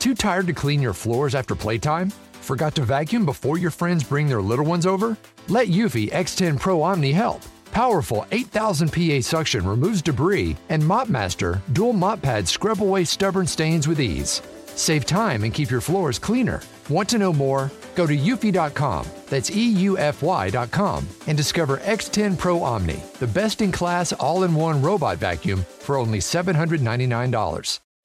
Too tired to clean your floors after playtime? Forgot to vacuum before your friends bring their little ones over? Let Eufy X10 Pro Omni help. Powerful 8000 PA suction removes debris, and MopMaster dual mop pads scrub away stubborn stains with ease. Save time and keep your floors cleaner. Want to know more? Go to eufy.com, that's EUFY.com, and discover X10 Pro Omni, the best in class all in one robot vacuum for only $799.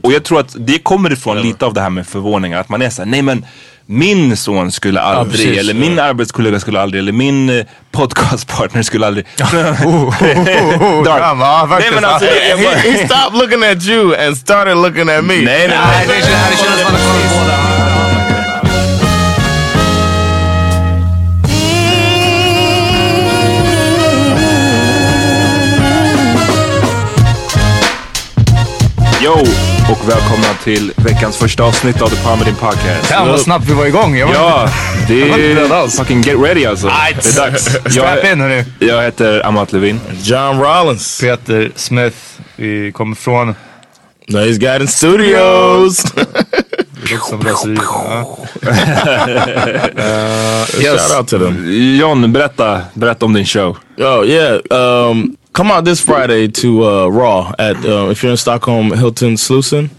Och jag tror att det kommer ifrån lite av det här med förvåningar. Att man är såhär, nej men min son skulle aldrig, precis. eller min arbetskollega skulle aldrig, eller min eh, podcastpartner skulle aldrig. Oh. Ja, Nej men alltså, he, he stopped looking at you and started looking at me. nej nej Nej. Yo, och välkomna till veckans första avsnitt av The Palmedin Podcast. Fan vad snabbt vi var igång. Jag var Ja, det är alls. fucking get ready alltså. Right. Det är dags. Strap Jag, in hörni. jag heter Amat Levin. John Rollins. Peter Smith. Vi kommer från... Nice in studios. Det låter som raseri. Ja. Shout out to them. John, berätta, berätta om din show. Oh yeah. Um, come out this Friday to uh, Raw at uh, if you're in Stockholm, Hilton Slusen.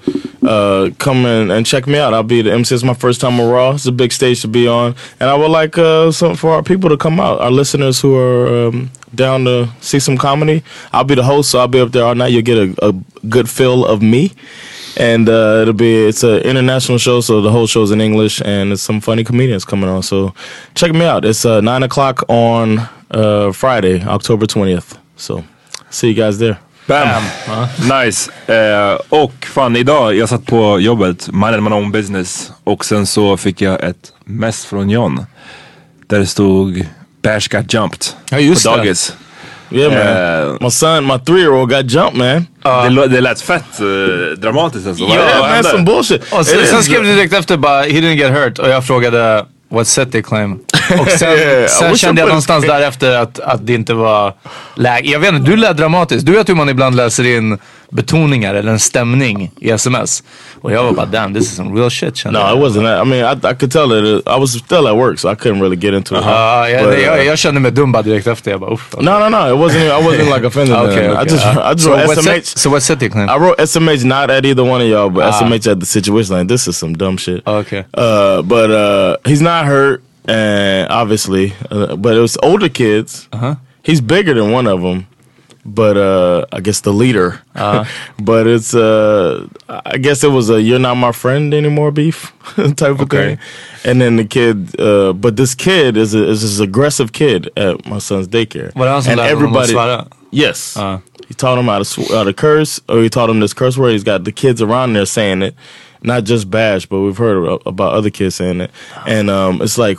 Uh, come in and check me out. I'll be the MC. It's my first time on Raw. It's a big stage to be on, and I would like uh, some for our people to come out, our listeners who are um, down to see some comedy. I'll be the host, so I'll be up there all night. You'll get a, a good feel of me. And uh, it'll be it's an international show, so the whole show's in English, and there's some funny comedians coming on. So check me out. It's uh, nine o'clock on Friday, October twentieth. So see you guys there. Bam! Nice. Eh, och fan idag, jag satt på jobbet, minded my own business. Och sen så fick jag ett mess från John. Där det stod Bash got jumped. Ja, just på det. dagis. Yeah, man. Uh, my son, my three-year-old got jumped, man. det, lå- det lät fett eh, dramatiskt alltså. Vad- yeah, vad man, some bullshit. Och sen, sen skrev du direkt efter bara, he didn't get hurt. Och jag frågade, what set they claim? Och sen, Yeah, sen kände jag någonstans därefter att, att det inte var läge. Jag vet inte, du lät dramatisk. Du vet hur man ibland läser in betoningar eller en stämning i sms. Och jag var bara damn, this is some real shit No, jag. it wasn't that. I mean, I, I could tell that it, I was still at work, so I couldn't really get into it. Ja, jag, But, uh, jag, jag kände mig dum bara direkt efter. Jag bara uff. no, no, no. It wasn't. I wasn't like offended. Okay, okay. I just, uh, I just so, wrote SMH. set, so what set they claim? I wrote SMH not at either one of y'all, but SMH at the situation. Like this is some dumb shit. Okay. Uh, but uh, he's not hurt, and obviously, uh, but it was older kids. Uh-huh. He's bigger than one of them, but uh, I guess the leader. Uh-huh. but it's uh, I guess it was a "you're not my friend anymore" beef type of Okay. thing. And then the kid, uh, but this kid is a, is this aggressive kid at my son's daycare. Det han som and lärde honom att svära? Yes. Uh. He taught him how to sw- how to curse, or he taught him this curse word. He's got the kids around there saying it, not just Bash, but we've heard about other kids saying it. And um, it's like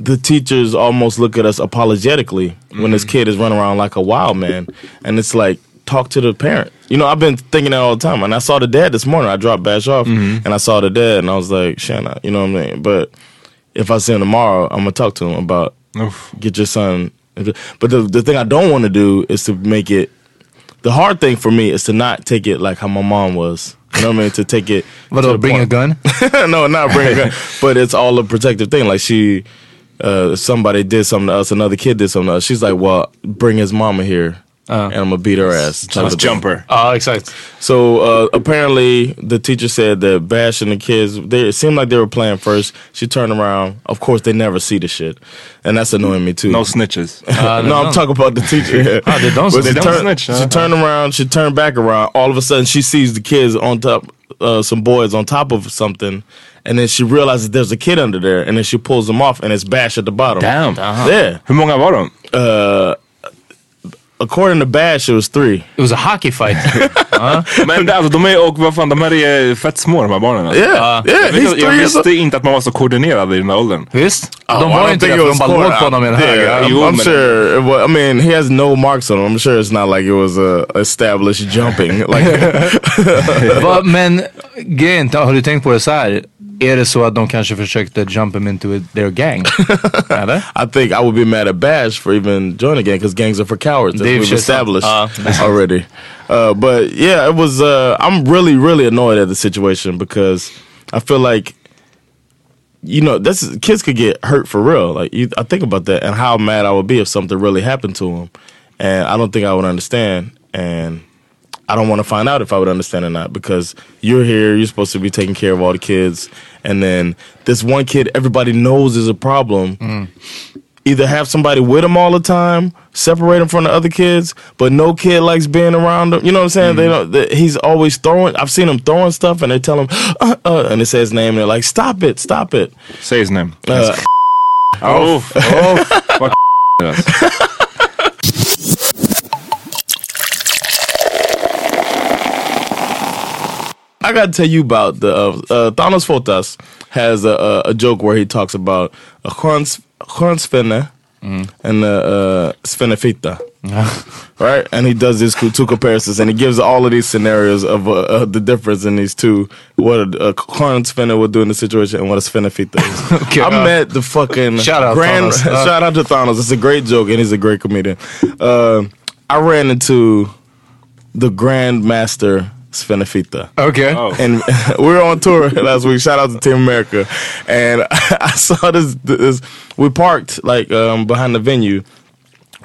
the teachers almost look at us apologetically when this mm-hmm. kid is running around like a wild man, and it's like talk to the parent. You know, I've been thinking that all the time, and I saw the dad this morning. I dropped Bash off, mm-hmm. and I saw the dad, and I was like, Shanna, you know what I mean? But if I see him tomorrow, I'm gonna talk to him about Uff. get your son. But the the thing I don't want to do is to make it. The hard thing for me is to not take it like how my mom was. You know what I mean? To take it. the bring a gun? no, not bring a gun. But it's all a protective thing. Like she, uh, somebody did something to us, another kid did something to us. She's like, well, bring his mama here. and I'm gonna beat her ass. type of thing. Jumper. Ja, exakt. So uh, apparently, the teacher said that Bash and the kids, they, it seemed like they were playing first. She turned around. Of course, they never see the shit, and that's annoying me too. No snitches. no, I'm talking about the teacher. Ah, they don't- they she don't turned- snitch, She turned around. She turned back around. All of a sudden, she sees the kids on top, uh, some boys on top of something, and then she realizes there's a kid under there, and then she pulls them off, and it's Bash at the bottom. Damn. Uh-huh. Yeah. Hur många var de? Uh, according to Bash, it was three. It was a hockey fight. Men det- alltså, de är, och vad fan, de här är fett små de här barnen. Alltså. Yeah, uh, yeah, Jag, he's vet, jag three years old. visste inte att man var så koordinerad i den här åldern. Visst? Oh, de var don't ju inte det think it de was bara låg på honom i en Yeah, hög. I'm, I'm sure. It wa- I mean, he has no marks on him. I'm sure it's not like it was a established jumping. Like, Va, men grejen, har du tänkt på det så här? Är det så att de kanske försökte jump him into their gang? Eller? I think I would be mad at Bash for even joining a gang because gangs are for cowards. As Dave we've established Uh, already. Uh, but yeah, it was. Uh, I'm really, really annoyed at the situation because I feel like, you know, this kids could get hurt for real. Like you, I think about that and how mad I would be if something really happened to them, and I don't think I would understand. And I don't want to find out if I would understand or not because you're here, you're supposed to be taking care of all the kids, and then this one kid everybody knows is a problem. Either have somebody with him all the time, separate him from the other kids, but no kid likes being around him. You know what I'm saying? They don't. They, he's always throwing. I've seen him throwing stuff, and they tell him, uh, uh, and it says his name, and they're like, "Stop it, stop it." Say his name. Uh, oh, oh, vad I got to tell you about the uh, uh, Thanos Fotas has a, a, a joke where he talks about a Juan Svenne and a uh, right? And he does these two comparisons and he gives all of these scenarios of uh, uh, the difference in these two. What a, Svenne would do in the situation and what a Svenefita is. Okay, I uh, met the fucking Shout out grand. Thanos. Uh, shout out to Thanos. It's a great joke and he's a great comedian. Uh, I ran into the Grandmaster Svenefita Okay. Oh. and we were on tour last week. Shout out to Team America, and I saw this. this we parked like um, behind the venue.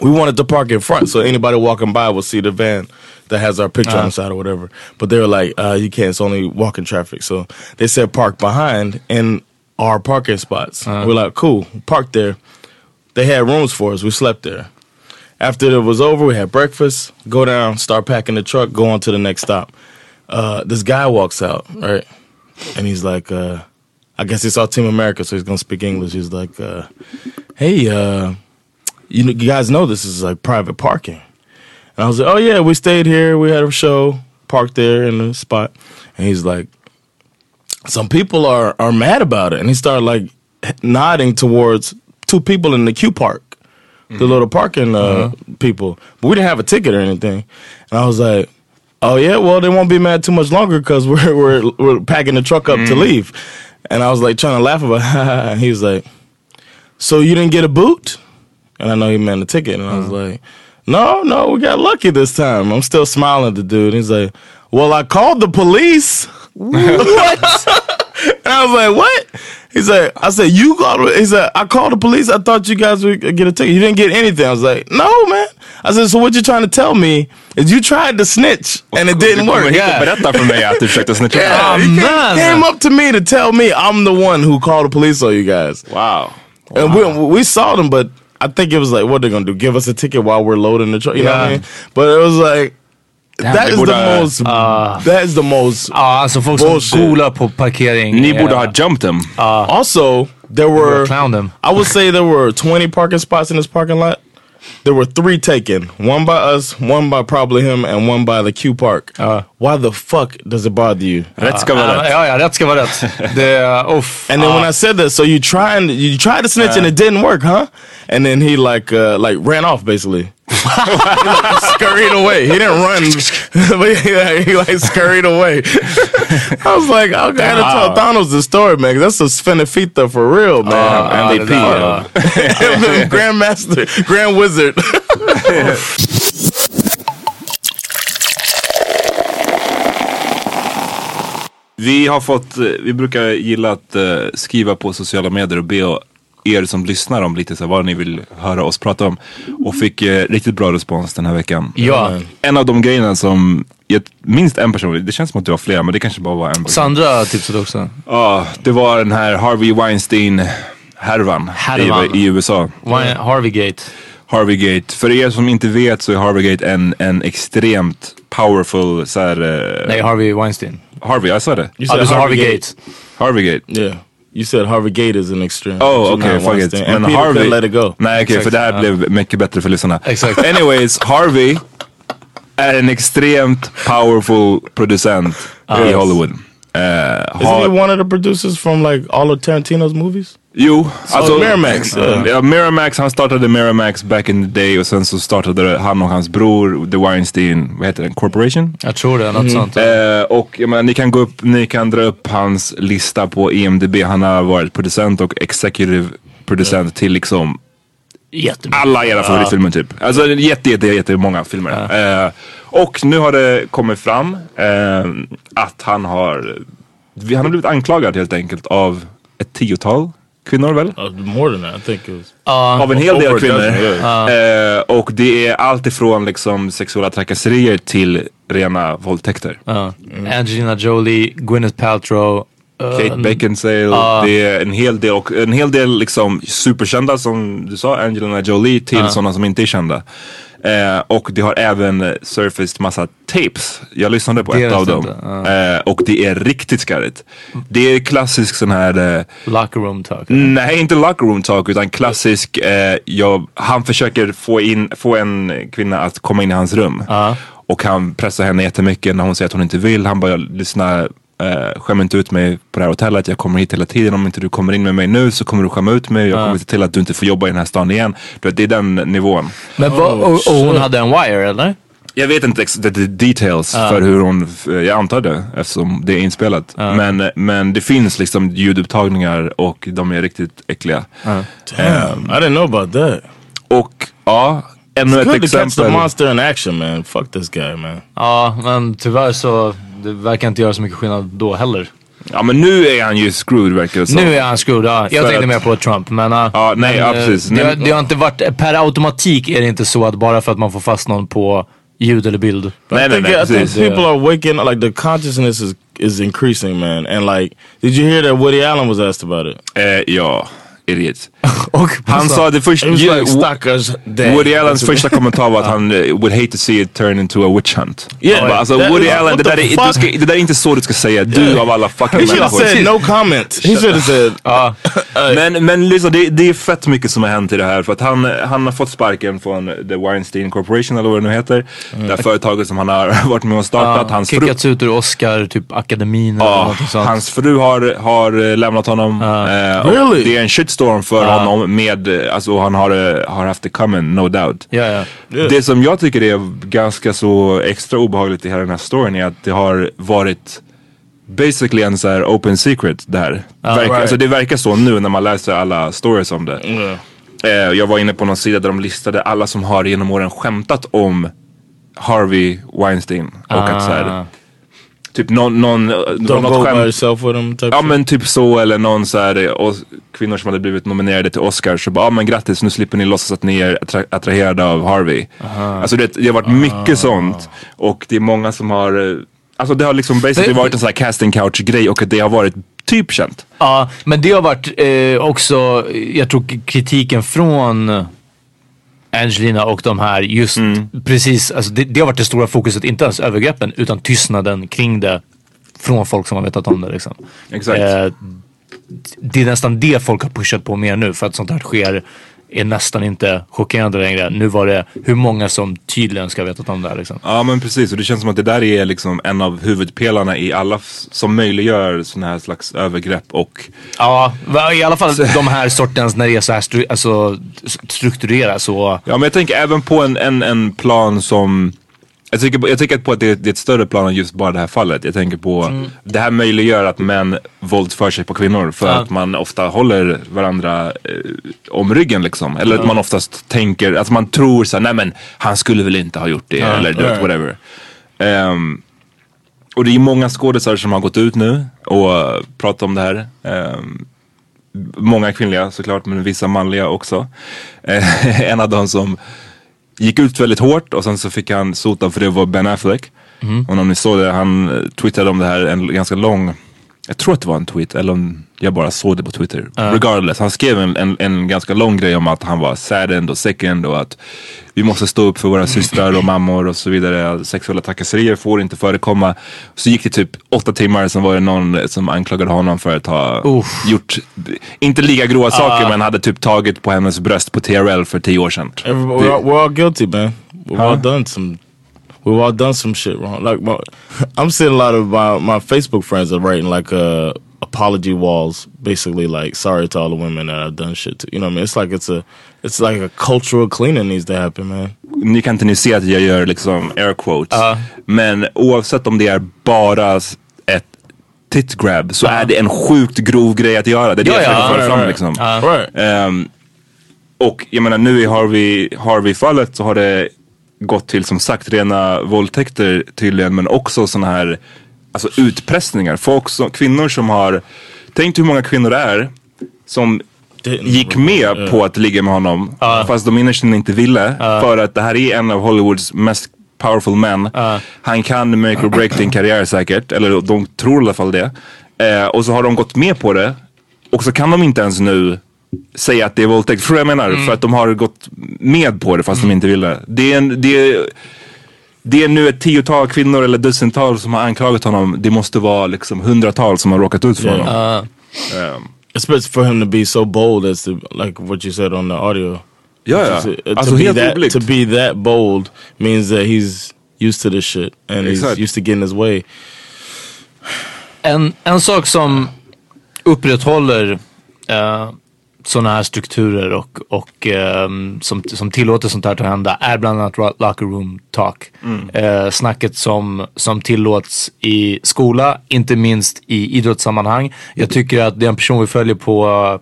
We wanted to park in front so anybody walking by would see the van that has our picture on the side or whatever. But they were like, uh, "You can't. It's only walking traffic." So they said park behind in our parking spots. We're like, "Cool, park there." They had rooms for us. We slept there. After it was over, we had breakfast, go down, start packing the truck, go on to the next stop. Uh, this guy walks out, right? And he's like, uh, I guess he saw Team America, so he's gonna speak English. He's like, uh, hey, uh, you, you guys know this is like private parking. And I was like, oh yeah, we stayed here, we had a show, parked there in the spot. And he's like, some people are, are mad about it. And he started like nodding towards two people in the Q park the little parking uh, people. But we didn't have a ticket or anything. And I was like, oh yeah, well they won't be mad too much longer because we're, we're we're packing the truck up to mm. leave. And I was like trying to laugh about. it. and he was like, so you didn't get a boot? And I know he meant a ticket. And I was mm. like, no, no, we got lucky this time. I'm still smiling at the dude. He's like, well, I called the police. what? and I was like, what? He said, I said, you called, he said, I called the police. I thought you guys would get a ticket. You didn't get anything. I was like, no, man. I said, so what you trying to tell me is you tried to snitch and it didn't Du kommer work. hit och berättar för mig att du försökte snitcha. Yeah, Oh, he came, came up to me to tell me I'm the one who called the police on you guys. Wow. And we, we saw them, but I think it was like, what they're gonna do? Give us a ticket while we're loading the truck? You know what I Yeah. mean? But it was like, that they is the uh, most. that is the most. Ja, alltså folk som Bullshit. golar på parkering. Ni eh, borde ha jumped them. Also, there were. Clown them. I would say there were 20 parking spots in this parking lot. There were three taken. One by us, one by probably him, and one by the Q Park. Why the fuck does it bother you? Rätt ska vara Ja, rätt. ja, ja, rätt ska vara rätt. Det, uff. And then when I said that, so you trying you tried to snitch and it didn't work, huh? And then he like uh, like ran off basically. Like scurried away. He didn't run, but he, he like scurried away. I was like, okay, I gotta tell Thanos the story, man. That's a Svenefita for real, man. They ja, pee. Grandmaster, Grand Wizard. Vi har fått, eh, vi brukar gilla att eh, skriva på sociala medier och be er som lyssnar om lite så här, vad ni vill höra oss prata om. Och fick eh, riktigt bra respons den här veckan. Ja. En av de grejerna som, minst en person, det känns som att det var flera men det kanske bara var en person. Sandra tipsade också. Ja, det var den här Harvey Weinstein härvan, Härvan. I, i USA. Wine- Harveygate. Harveygate. För er som inte vet så är Harveygate en, en extremt powerful så här, eh, Nej, Harvey Weinstein. Harvey, jag sa det. Ja, du sa Harveygate. Harveygate. yeah. You said Harvey Gate is an extreme. Oh okej, not fuck it. Men And Peter Harvey... let it go. Nej okej, för det här blev mycket bättre för lyssnarna. Exakt. Anyways, Harvey är en extremt powerful producent i Hollywood. Eh, Isn't he one of the producers from like all of Tarantino's movies? Jo, alltså Miramax, ja. Ja, Miramax, han startade Miramax back in the day och sen så startade han och hans bror The Weinstein, vad heter den, Corporation? Jag tror det, något sånt. Eh, och jag menar, ni kan gå upp, ni kan dra upp hans lista på EMDB. Han har varit producent och executive producent till liksom Jättebra. alla era favoritfilmer typ. Alltså jätte, jätte, jättemånga filmer. Eh, och nu har det kommit fram att han har, han har blivit anklagad helt enkelt av ett tiotal kvinnor väl? Uh, more than that, I think it was. Av en hel del kvinnor. Eh, och det är allt ifrån liksom sexuella trakasserier till rena våldtäkter. Ja. Angelina Jolie, Gwyneth Paltrow. eh, Kate Beckinsale, det är en hel del och en hel del liksom superkända som du sa, Angelina Jolie till sådana som inte är kända. Eh, och det har även surfaced massa tapes. Jag lyssnade på Det ett av dem. sant, Eh, och det är riktigt skarrigt. Det är klassisk sån här eh, Locker room talk. Nej, inte locker room talk utan klassisk, eh, jag, han försöker få, in, få en kvinna att komma in i hans rum. Och han pressar henne jättemycket när hon säger att hon inte vill. Han bara, lyssna, eh, skäm inte ut mig på det här hotellet. Jag kommer hit hela tiden. Om inte du kommer in med mig nu så kommer du skämma ut mig. Jag kommer se till att du inte får jobba i den här stan igen. Du vet, det är den nivån. Men vad- och, och hon hade en wire eller? Jag vet inte ex- the, details för hur hon, jag antar det eftersom det är inspelat. Men, men det finns liksom ljudupptagningar och de är riktigt äckliga. Damn, I didn't know about that. Och ja, ännu ett Good to catch the exempel. monster in action, man. Fuck this guy, man. Ja, men tyvärr så det verkar inte göra så mycket skillnad då heller. Ja men nu är han ju screwed verkar det som. Nu är han screwed, ja. Jag För tänkte att- mer på Trump. Men, ja, Ja, nej, men, ja, eh, precis. Det, det har inte varit, per automatik är det inte så att bara för att man får fast någon på ljud eller bild. Nej, nej, nej, I think people are waking like the consciousness is is increasing, man. And like, did you hear that Woody Allen was asked about it? Eh, ja, idiot. Han sa det först, It was ju- like. Woody Allens That's- första kommentar var att han eh, would hate to see it turn into a witch hunt. Yeah, Bara, alltså that- Woody what Allen, det där, är, du ska, det där är inte så du ska säga. Du av alla fucking He should have människor. said no comment. He should have said, Men, men liksom, det, det är fett mycket som har hänt i det här. För att han, han har fått sparken från The Weinstein Corporation eller vad det nu heter. Det här företaget som han har varit med och startat. ja, hans fru, kickats ut ur Oscar, typ akademin eller Ja, något sånt. hans fru har, har eh, lämnat honom. Och Really? Det är en shitstorm för honom med, eh, alltså han har, eh, har haft det coming, no doubt. Ja, ja. Det som jag tycker är ganska så extra obehagligt i hela den här storyn är att det har varit basically en så här open secret där. Verkar, right. alltså det verkar så nu när man läser alla stories om det. Eh, jag var inne på någon sida där de listade alla som har genom åren skämtat om Harvey Weinstein. Och att så här, typ någon, någon, don't go by yourself with him. Type Ja men typ så eller någon så här, eh, och kvinnor som hade blivit nominerade till Oscar så bara, ja men grattis nu slipper ni låtsas att ni är attra- attraherade av Harvey. Alltså det, det har varit mycket sånt och det är många som har, eh, alltså det har liksom basically varit en sån här casting couch grej och det har varit typ känt. Ja, men det har varit eh, också, jag tror kritiken från Angelina och de här just Mm. precis, alltså det, det har varit det stora fokuset, inte ens övergreppen utan tystnaden kring det från folk som har vetat om det liksom. Exakt. Eh, det är nästan det folk har pushat på mer nu för att sånt här sker är nästan inte chockerande längre. Nu var det hur många som tydligen ska ha vetat om det här liksom. Ja men precis och det känns som att det där är liksom en av huvudpelarna i alla som möjliggör såna här slags övergrepp och Ja, i alla fall de här sortens när det är så här stru- alltså, strukturerat så. Ja men jag tänker även på en, en, en plan som jag tycker, jag tycker på att det är, det är ett större plan än just bara det här fallet. Jag tänker på Mm. det här möjliggör att män våldför sig på kvinnor för att man ofta håller varandra eh, om ryggen liksom. Eller att man oftast tänker, att man tror såhär, nej men han skulle väl inte ha gjort det eller du vet, whatever. Ehm, och det är många skådespelare som har gått ut nu och pratat om det här. Ehm, många kvinnliga såklart, men vissa manliga också. En av dem som gick ut väldigt hårt och sen så fick han sota för det var Ben Affleck. Och om ni såg det, han eh, twittrade om det här en ganska lång jag tror att det var en tweet eller om jag bara såg det på Twitter. Regardless, han skrev en, en, en ganska lång grej om att han var saddened och second och att vi måste stå upp för våra systrar och mammor och så vidare. Sexuella trakasserier får inte förekomma. Så gick det typ åtta timmar, sen var det någon som anklagade honom för att ha Uff. gjort, inte lika grova saker men hade typ tagit på hennes bröst på TRL för tio år sedan. We're, all, we're all guilty, man. We've all done some. We've all done some shit wrong. Like my, I'm seeing a lot of my, my Facebook friends are writing like uh, apology walls, basically like sorry to all the women that I've done shit to. You know what I mean? It's like it's a it's like a cultural cleaning needs to happen, man. Ni kan inte ni se att jag gör liksom air quotes. Men oavsett om det är bara ett tit grab så är det en sjukt grov grej att göra. Det är det Ja, jag försöker ja. föra fram right. liksom. Right. Ehm, och jag menar nu i Harvey, Harvey-fallet så har det gått till som sagt rena våldtäkter tydligen men också såna här alltså utpressningar. Folk som, kvinnor som har, tänk hur många kvinnor det är som gick med på att ligga med honom fast de innerst inne inte ville för att det här är en av Hollywoods mest powerful män. Han kan make or break din karriär säkert, eller de tror i alla fall det. Eh, och så har de gått med på det och så kan de inte ens nu säga att det är våldtäkt. Förstår du vad jag menar? För att de har gått med på det fast de inte ville. Det är, en, det, är, det är nu ett tiotal kvinnor eller dussintal som har anklagat honom. Det måste vara liksom hundratals som har råkat ut för Yeah. honom. Ehm, Especially for him to be so bold as to like what you said on the audio. ja, ja. To, uh, Alltså to, be that, to be that bold means that he's used to this shit and Exact. he's used to getting his way. En, en sak som upprätthåller uh, sådana här strukturer och, och ehm, som, som tillåter sånt här att hända är bland annat locker room talk. Eh, snacket som, som tillåts i skola, inte minst i idrottssammanhang. Jag tycker att det är en person vi följer på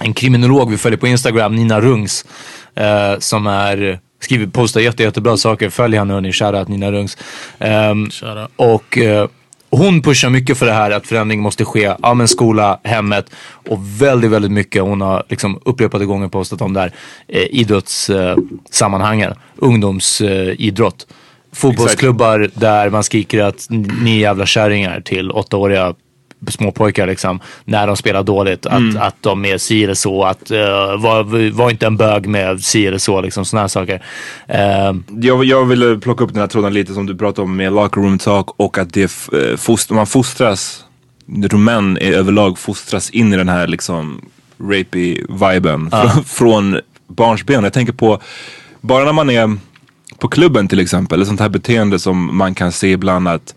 en kriminolog vi följer på Instagram, Nina Rungs, eh, som är skriver, postar jätte, jättebra saker. Följ henne hörni, shoutout Nina Rungs. Shoutout. och eh, hon pushar mycket för det här att förändring måste ske, ja men skola, hemmet och väldigt, väldigt mycket. Hon har liksom upprepade gånger postat om det här eh, idrottssammanhangen, ungdomsidrott. Fotbollsklubbar där man skriker att ni jävla kärringar till åttaåriga småpojkar liksom, när de spelar dåligt. Att, att de är si eller så, att uh, var, var inte en bög med si eller så, liksom sådana saker. Eh, Jag, jag ville plocka upp den här tråden lite som du pratade om med locker room talk och att det eh, fost, man fostras, män är överlag fostras in i den här liksom rapey viben från, från barnsben. Jag tänker på, bara när man är på klubben till exempel, ett sånt här beteende som man kan se ibland att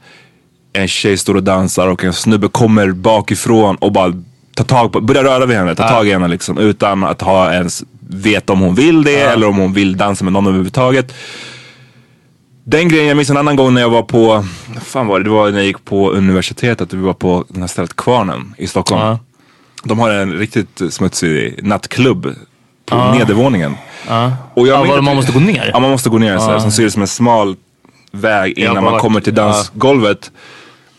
en tjej står och dansar och en snubbe kommer bakifrån och bara tar tag på, börjar röra vid henne, tar tag i henne liksom utan att ha ens veta om hon vill det eller om hon vill dansa med någon överhuvudtaget. Den grejen, jag minns en annan gång när jag var på, fan var det, det var när jag gick på universitetet och vi var på den här stället Kvarnen i Stockholm. Ja. De har en riktigt smutsig nattklubb på nedervåningen. Och jag Ja, man måste gå ner? Ja man måste gå ner så här, som ser ut som en smal väg innan man kommer till dansgolvet.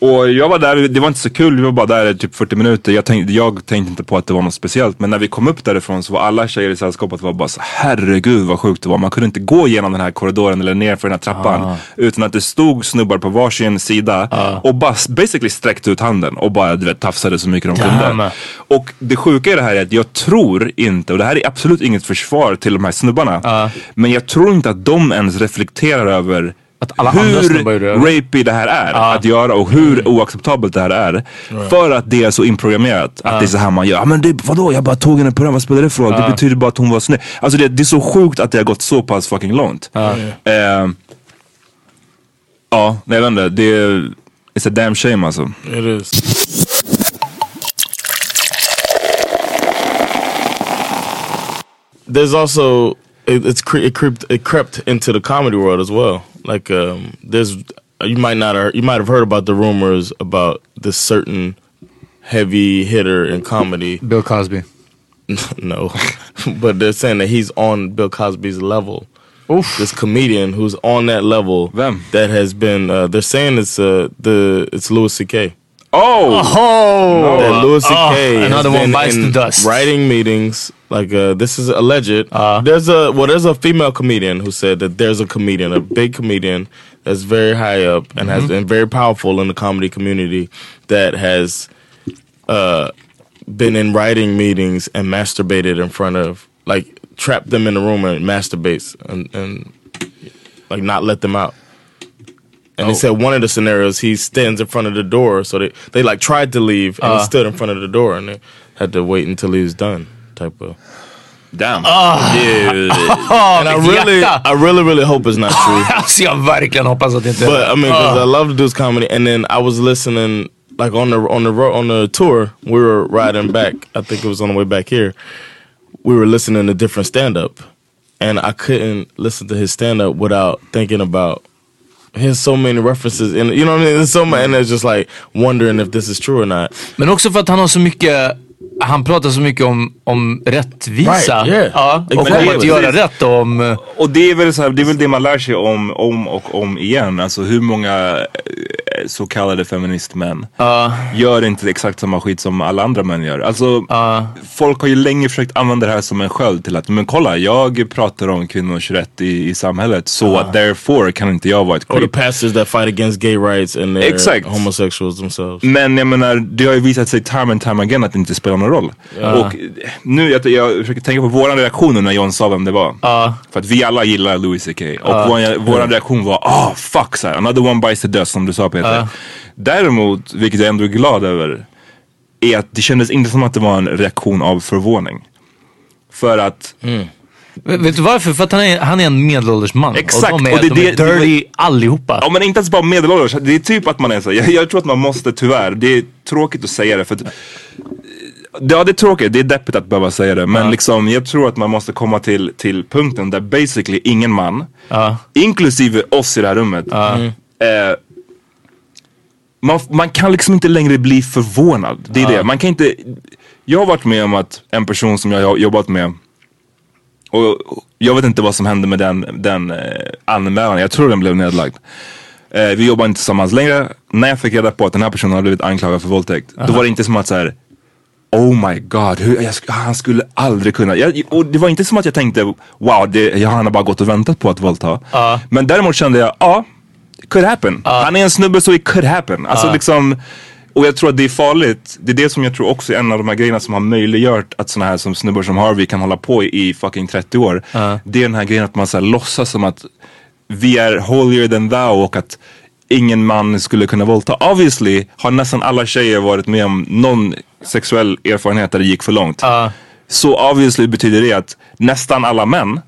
Och jag var där, det var inte så kul, vi var bara där i typ 40 minuter. Jag tänkte, jag tänkte inte på att det var något speciellt. Men när vi kom upp därifrån så var alla tjejer i sällskapet var bara så herregud vad sjukt det var. Man kunde inte gå igenom den här korridoren eller ner för den här trappan. Utan att det stod snubbar på varsin sida och bara basically sträckte ut handen och bara du vet, tafsade så mycket de kunde. Damn. Och det sjuka i det här är att jag tror inte, och det här är absolut inget försvar till de här snubbarna. Men jag tror inte att de ens reflekterar över Att alla hur rapey det här är att göra och hur oacceptabelt det här är. För att det är så inprogrammerat att det är så här man gör. Men det, vadå, jag bara tog henne på den, vad spelar det för roll? Det betyder bara att hon var snygg. Alltså det, det är så sjukt att det har gått så pass fucking långt. Eh, ja, nej jag vet inte. Det är, it's a damn shame alltså. It is. There's also it, it's cre- it creeped it crept into the comedy world as well. Like um, there's you might not have, you might have heard about the rumors about this certain heavy hitter in comedy. Bill Cosby. no, but they're saying that he's on Bill Cosby's level. This comedian who's on that level Vem? that has been uh, they're saying it's uh, the it's Louis C.K. Oh! Oh! that Louis C.K. has another one been bites in the dust. Writing meetings, like uh, this is alleged. there's a well, there's a female comedian who said that there's a comedian, a big comedian that's very high up and has been very powerful in the comedy community that has uh, been in writing meetings and masturbated in front of like trapped them in the room and masturbates and, and like not let them out. And they Oh. said one of the scenarios he stands in front of the door, so they they like tried to leave and Uh. he stood in front of the door and they had to wait until he was done. Type of. Damn. Yeah. Ah, and I really, hjärta! I really, really hope it's not true. Alltså jag verkligen hoppas att det inte But I mean, 'cause Ah. I love the dude's comedy, and then I was listening like on the on the ro- on the tour. We were riding back. I think it was on the way back here. We were listening to different stand up, and I couldn't listen to his stand up without thinking about. He has so many references, and you know what I mean. There's so many, and it's just like wondering if this is true or not. Men också för att han har så mycket han pratar så mycket om, om rättvisa. Right, yeah. ja, och om att göra rätt om... eh, Och det är, väl så här, det är väl det man lär sig om, om och om igen. Alltså hur många så kallade feministmän gör inte exakt samma skit som alla andra män gör. Alltså folk har ju länge försökt använda det här som en sköld till att, men kolla jag pratar om kvinnors rätt i, i samhället så att therefore kan inte jag vara ett Or the creep. pastors that fight against gay rights and they're Exakt. homosexuals themselves. Men jag menar, det har ju visat sig time and time again att det inte spelar någon roll. Och nu, jag, jag försöker tänka på våran reaktion när John sa vem det var. För att vi alla gillar Louis CK. Och vår, våran reaktion var, ah fuck så här, another one bites the dust som du sa Peter. Däremot, vilket jag ändå är glad över, är att det kändes inte som att det var en reaktion av förvåning. För att Vet vet du varför? För att han är, han är en medelålders man. Exakt, Och de är, och det- de är det- det- dirty allihopa. Ja men inte ens bara medelålders, det är typ att man är så. Jag, jag tror att man måste tyvärr, det är tråkigt att säga det för att Ja det är tråkigt, det är deppigt att behöva säga det men liksom jag tror att man måste komma till, till punkten där basically ingen man, inklusive oss i det här rummet, eh, man, man kan liksom inte längre bli förvånad. Det är det, man kan inte, jag har varit med om att en person som jag har jobbat med och jag vet inte vad som hände med den, den eh, anmälan. Jag tror den blev nedlagd. Eh, vi jobbar inte tillsammans längre. När jag fick reda på att den här personen har blivit anklagad för våldtäkt. Då var det inte som att så här. Oh my god, hur, jag, han skulle aldrig kunna. Jag, och det var inte som att jag tänkte wow, det, han har bara gått och väntat på att våldta. Men däremot kände jag, ja, could happen. Han är en snubbe så it could happen. Alltså liksom, och jag tror att det är farligt. Det är det som jag tror också är en av de här grejerna som har möjliggjort att såna här som snubbar som Harvey kan hålla på i, fucking 30 år. Det är den här grejen att man så här, låtsas som att vi är holier than thou och att ingen man skulle kunna våldta. Obviously har nästan alla tjejer varit med om någon sexuell erfarenhet där det gick för långt. Så obviously betyder det att nästan alla män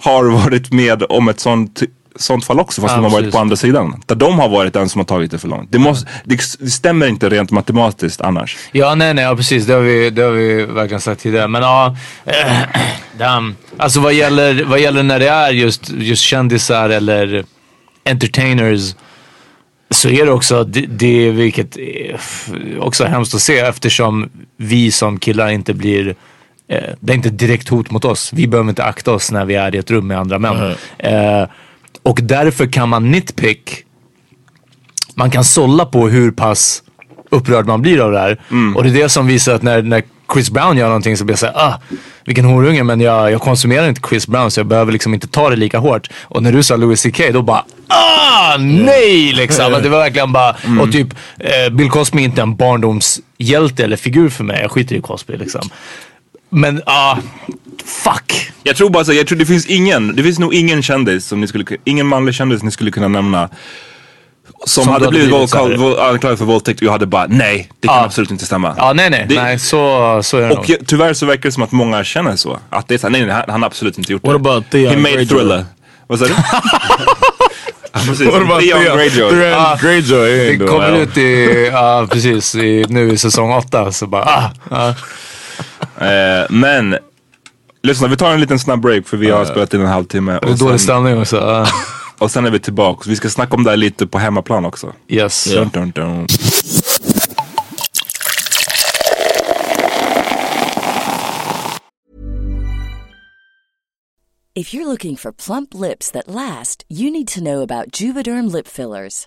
har varit med om ett sånt, sånt fall också fast Ja, de har varit på andra sidan. Där de har varit den som har tagit det för långt. Det, måste, det, det stämmer inte rent matematiskt annars. Ja, nej, nej, ja, precis. Det har, vi, det har vi verkligen sagt tidigare. Men ja, äh, damn. Alltså vad gäller, vad gäller när det är just, just kändisar eller entertainers så är det också, det, det vilket är också hemskt att se eftersom vi som killar inte blir eh, det är inte direkt hot mot oss. Vi behöver inte akta oss när vi är i ett rum med andra män. Eh, och därför kan man nitpick man kan sålla på hur pass upprörd man blir av det här. Och det är det som visar att när, när Chris Brown gör någonting så blir jag såhär, ah, vilken horunge men jag, jag konsumerar inte Chris Brown så jag behöver liksom inte ta det lika hårt. Och när du sa Louis CK då bara, ah, nej liksom. Det var verkligen bara, och typ eh, Bill Cosby är inte en barndomshjälte eller figur för mig. Jag skiter i Cosby liksom. Men ah, fuck. Jag tror bara så, jag tror det finns ingen, det finns nog ingen kändis som ni skulle, ku- ingen manlig kändis ni skulle kunna nämna som, Som hade hade blivit blivit anklagad för våldtäkt och jag hade bara nej, det kan Ja. absolut inte stämma. Ja, nej nej, Det- nej så, så är det Och jag, tyvärr så verkar det som att många känner så. Att det är så nej, nej han, han har absolut inte gjort What det. about Theon He made thriller. Vad sa du? precis. What about Theon? Greyjoy. Theon Greyjoy? he Det ain't doing kommer ut i, ja precis, i, nu i säsong åtta så bara, ah, ah. Eh, men, lyssna vi tar en liten snabb break för vi har spelat in en halvtimme. Och dålig sen, stämning också. och sen är vi tillbaka. Vi ska snacka om det här lite på hemmaplan också. yes. Dun, dun, dun. If you're looking for plump lips that last, you need to know about Juvederm lip fillers.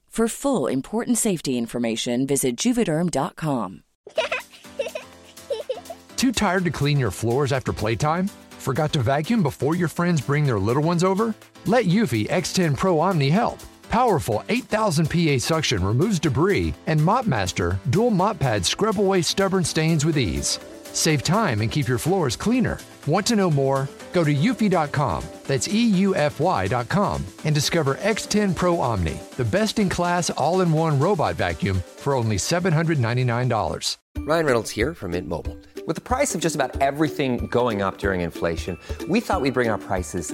For full important safety information, visit juvederm.com. Too tired to clean your floors after playtime? Forgot to vacuum before your friends bring their little ones over? Let Eufy X10 Pro Omni help. Powerful 8000 PA suction removes debris, and MopMaster dual mop pads scrub away stubborn stains with ease. Save time and keep your floors cleaner. Want to know more? Go to eufy.com, that's EUFY.com, and discover X10 Pro Omni, the best in class all in one robot vacuum for only $799. Ryan Reynolds here from Mint Mobile. With the price of just about everything going up during inflation, we thought we'd bring our prices